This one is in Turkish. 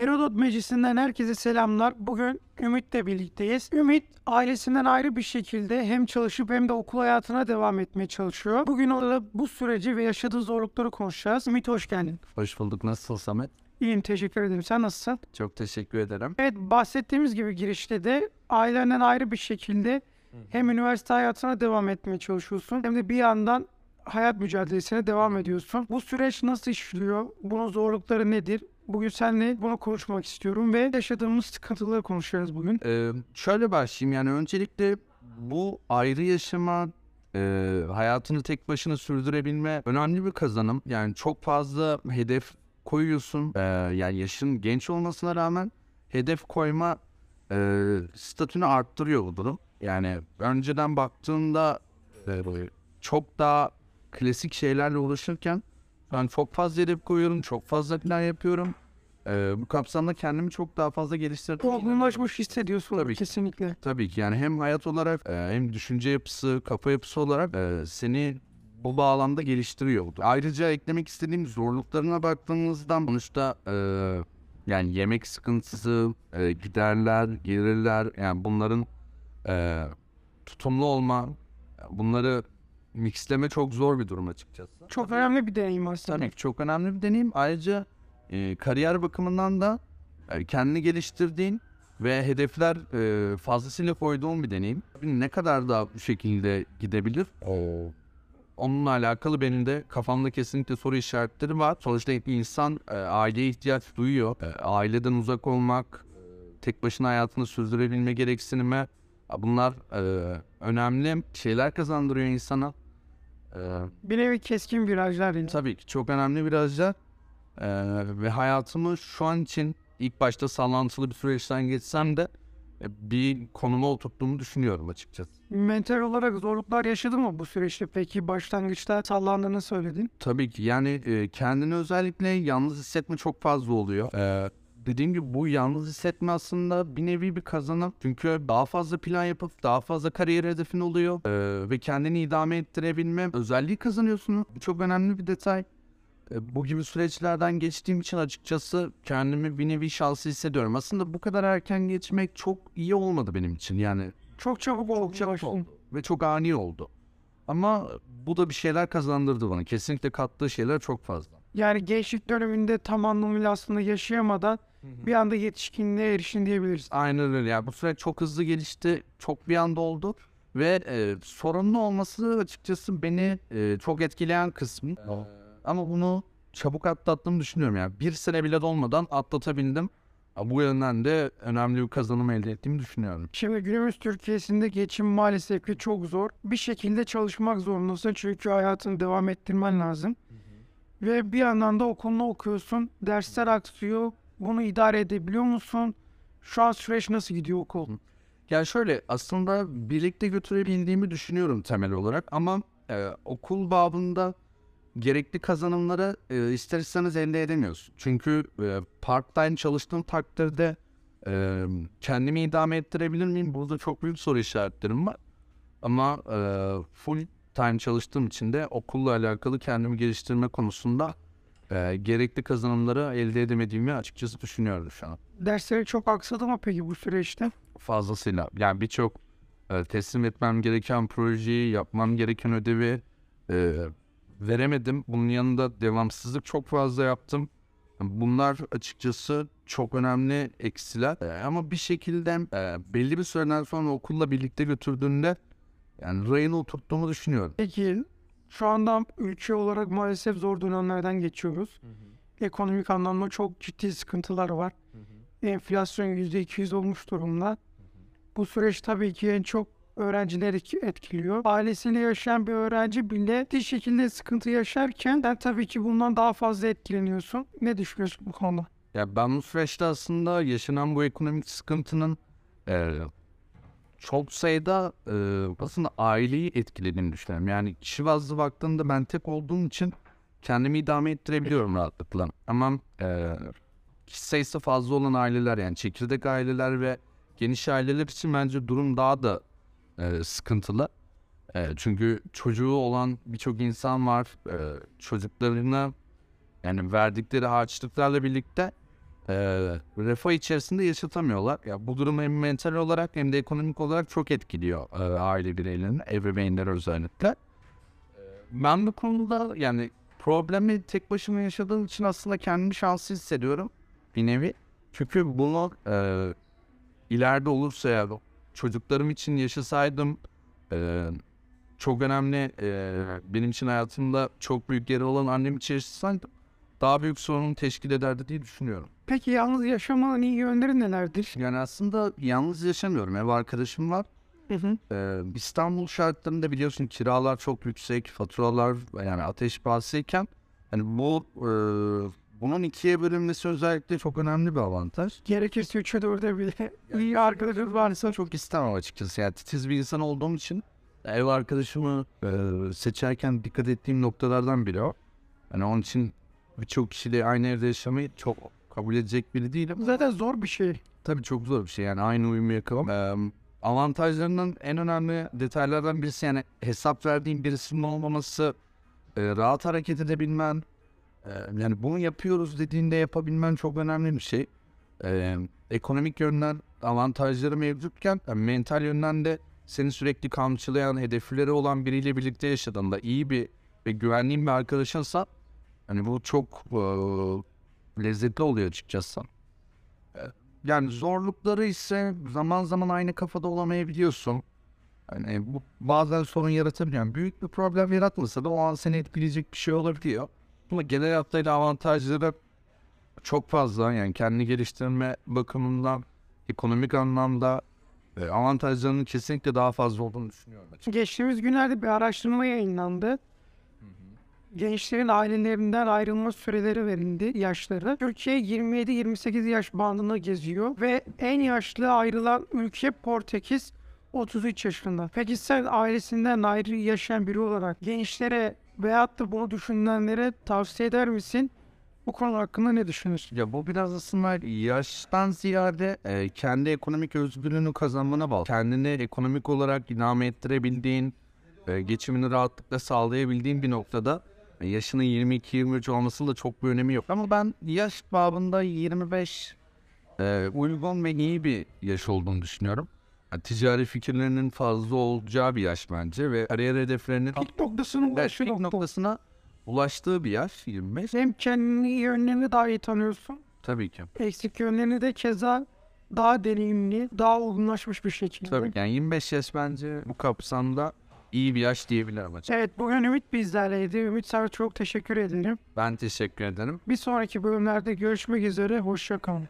Herodot Meclisi'nden herkese selamlar. Bugün Ümit'le birlikteyiz. Ümit ailesinden ayrı bir şekilde hem çalışıp hem de okul hayatına devam etmeye çalışıyor. Bugün orada bu süreci ve yaşadığı zorlukları konuşacağız. Ümit hoş geldin. Hoş bulduk. Nasılsın Samet? İyiyim teşekkür ederim. Sen nasılsın? Çok teşekkür ederim. Evet bahsettiğimiz gibi girişte de ailenden ayrı bir şekilde hem üniversite hayatına devam etmeye çalışıyorsun hem de bir yandan hayat mücadelesine devam ediyorsun. Bu süreç nasıl işliyor? Bunun zorlukları nedir? Bugün seninle bunu konuşmak istiyorum ve yaşadığımız sıkıntıları konuşacağız bugün. Ee, şöyle başlayayım. Yani öncelikle bu ayrı yaşama, e, hayatını tek başına sürdürebilme önemli bir kazanım. Yani çok fazla hedef koyuyorsun. Ee, yani yaşın genç olmasına rağmen hedef koyma e, statünü arttırıyor bu durum. Yani önceden baktığında e, çok daha klasik şeylerle uğraşırken ben çok fazla hedef koyuyorum, çok fazla plan yapıyorum. Ee, bu kapsamda kendimi çok daha fazla geliştirdim. Olgunlaşmış hissediyorsun Tabii ki. kesinlikle. Tabii ki yani hem hayat olarak e, hem düşünce yapısı, kafa yapısı olarak e, seni bu bağlamda geliştiriyor. Ayrıca eklemek istediğim zorluklarına baktığımızda sonuçta e, yani yemek sıkıntısı, e, giderler, gelirler yani bunların e, tutumlu olma, bunları mixleme çok zor bir durum açıkçası. Çok önemli bir deneyim aslında. Tabii çok önemli bir deneyim. Ayrıca e, kariyer bakımından da e, kendini geliştirdiğin ve hedefler e, fazlasıyla koyduğun bir deneyim. Tabii Ne kadar daha bu şekilde gidebilir? Onunla alakalı benim de kafamda kesinlikle soru işaretleri var. Sonuçta bir insan e, aileye ihtiyaç duyuyor. E, aileden uzak olmak, tek başına hayatını sürdürebilme gereksinimi bunlar e, önemli şeyler kazandırıyor insana. E, Bir nevi keskin virajlar yani. Tabii ki çok önemli virajlar. Ee, ve hayatımı şu an için ilk başta sallantılı bir süreçten geçsem de e, bir konuma oturttuğumu düşünüyorum açıkçası. Mental olarak zorluklar yaşadın mı bu süreçte? Peki başlangıçta sallandığını söyledin. Tabii ki yani e, kendini özellikle yalnız hissetme çok fazla oluyor. Ee, dediğim gibi bu yalnız hissetme aslında bir nevi bir kazanım. Çünkü daha fazla plan yapıp daha fazla kariyer hedefin oluyor. Ee, ve kendini idame ettirebilme özelliği kazanıyorsun. Bu çok önemli bir detay. Ee, bu gibi süreçlerden geçtiğim için açıkçası kendimi bir nevi şanslı hissediyorum. Aslında bu kadar erken geçmek çok iyi olmadı benim için. Yani Çok çabuk oldu. çabuk oldu ve çok ani oldu. Ama bu da bir şeyler kazandırdı bana. Kesinlikle kattığı şeyler çok fazla. Yani gençlik döneminde tam anlamıyla aslında yaşayamadan bir anda yetişkinliğe erişin diyebiliriz. Aynen öyle. Yani bu süreç çok hızlı gelişti. Çok bir anda oldu. Ve e, sorunlu olması açıkçası beni e, çok etkileyen kısmı. Ama bunu çabuk atlattığımı düşünüyorum. Yani bir sene bile dolmadan atlatabildim. Bu yönden de önemli bir kazanım elde ettiğimi düşünüyorum. Şimdi günümüz Türkiye'sinde geçim maalesef ki çok zor. Bir şekilde çalışmak zorundasın çünkü hayatını devam ettirmen lazım. Ve bir yandan da okulunu okuyorsun. Dersler aksıyor. Bunu idare edebiliyor musun? Şu an süreç nasıl gidiyor okul? Yani şöyle aslında birlikte götürebildiğimi düşünüyorum temel olarak ama e, okul babında gerekli kazanımları e, ister elde edemiyorsun. Çünkü e, part time çalıştığım takdirde e, kendimi idame ettirebilir miyim? Burada çok büyük soru işaretlerim var. Ama e, full time çalıştığım için de okulla alakalı kendimi geliştirme konusunda e, gerekli kazanımları elde edemediğimi açıkçası düşünüyorum şu an Dersleri çok aksadı mı peki bu süreçte? fazlasıyla. Yani birçok e, teslim etmem gereken projeyi, yapmam gereken ödevi e, veremedim. Bunun yanında devamsızlık çok fazla yaptım. Bunlar açıkçası çok önemli eksiler. E, ama bir şekilde e, belli bir süreden sonra okulla birlikte götürdüğünde yani rayını oturttuğumu düşünüyorum. Peki şu anda ülke olarak maalesef zor dönemlerden geçiyoruz. Ekonomik anlamda çok ciddi sıkıntılar var. Enflasyon %200 olmuş durumda. Bu süreç tabii ki en çok öğrencileri etki- etkiliyor. Ailesiyle yaşayan bir öğrenci bile bir şekilde sıkıntı yaşarken sen tabii ki bundan daha fazla etkileniyorsun. Ne düşünüyorsun bu konuda? Ya ben bu süreçte aslında yaşanan bu ekonomik sıkıntının e, çok sayıda e, aslında aileyi etkilediğini düşünüyorum. Yani kişi bazlı baktığımda ben tek olduğum için kendimi idame ettirebiliyorum rahatlıkla. Ama e, kişi sayısı fazla olan aileler yani çekirdek aileler ve geniş aileler için bence durum daha da e, sıkıntılı. E, çünkü çocuğu olan birçok insan var. E, çocuklarına yani verdikleri harçlıklarla birlikte e, refah içerisinde yaşatamıyorlar. Ya bu durum hem mental olarak hem de ekonomik olarak çok etkiliyor e, aile bireylerini, ebeveynler özellikle. E, Ben bu konuda yani problemi tek başıma yaşadığım için aslında kendimi şanslı hissediyorum bir nevi. Çünkü bunu e, ileride olursa ya çocuklarım için yaşasaydım e, çok önemli e, benim için hayatımda çok büyük yeri olan annem için yaşasaydım daha büyük sorun teşkil ederdi diye düşünüyorum. Peki yalnız yaşamanın iyi yönleri nelerdir? Yani aslında yalnız yaşamıyorum. Ev arkadaşım var. Hı hı. Ee, İstanbul şartlarında biliyorsun kiralar çok yüksek, faturalar yani ateş pahasıyken hani bu e, bunun ikiye bölünmesi özellikle çok önemli bir avantaj. Gerekirse üçe dörde bile iyi arkadaşınız varsa Çok istemem açıkçası. Yani titiz bir insan olduğum için ev arkadaşımı e, seçerken dikkat ettiğim noktalardan biri o. Yani onun için birçok kişiyle aynı evde yaşamayı çok kabul edecek biri değilim. zaten zor bir şey. Tabii çok zor bir şey yani aynı uyumu yakalamam. Ee, avantajlarının en önemli detaylardan birisi yani hesap verdiğin birisinin olmaması, e, rahat hareket edebilmen, e, yani bunu yapıyoruz dediğinde yapabilmen çok önemli bir şey. E, ekonomik yönden avantajları mevcutken yani mental yönden de seni sürekli kamçılayan, hedefleri olan biriyle birlikte yaşadığında iyi bir ve güvenliğin bir arkadaşınsa hani bu çok e, lezzetli oluyor açıkçası. Yani zorlukları ise zaman zaman aynı kafada olamayabiliyorsun. Yani bu bazen sorun yaratabiliyor. Büyük bir problem yaratmasa da o an seni etkileyecek bir şey olabiliyor. Ama genel hatlarıyla avantajları çok fazla. Yani kendini geliştirme bakımından, ekonomik anlamda e, avantajlarının kesinlikle daha fazla olduğunu düşünüyorum. açıkçası. Geçtiğimiz günlerde bir araştırma yayınlandı. Gençlerin ailelerinden ayrılma süreleri verildi, yaşları. Türkiye 27-28 yaş bandında geziyor ve en yaşlı ayrılan ülke Portekiz 33 yaşında. Peki sen ailesinden ayrı yaşayan biri olarak gençlere veyahut da bunu düşünenlere tavsiye eder misin? Bu konu hakkında ne düşünürsün? Ya bu biraz aslında yaştan ziyade e, kendi ekonomik özgürlüğünü kazanmana bağlı. Kendini ekonomik olarak idame ettirebildiğin, e, geçimini rahatlıkla sağlayabildiğin bir noktada yaşının 22-23 olmasının da çok bir önemi yok. Ama ben yaş babında 25 e, uygun ve iyi bir yaş olduğunu düşünüyorum. Yani ticari fikirlerinin fazla olacağı bir yaş bence ve kariyer hedeflerinin Pik noktasının Evet, ulaştığı nokta. noktasına ulaştığı bir yaş 25. Hem kendini iyi yönlerini daha iyi tanıyorsun. Tabii ki. Eksik yönlerini de keza daha deneyimli, daha olgunlaşmış bir şekilde. Tabii ki. Yani 25 yaş bence bu kapsamda iyi bir yaş diyebilirim açıkçası. Evet bugün Ümit bizlerleydi. Ümit sana çok teşekkür ederim. Ben teşekkür ederim. Bir sonraki bölümlerde görüşmek üzere. Hoşça kalın.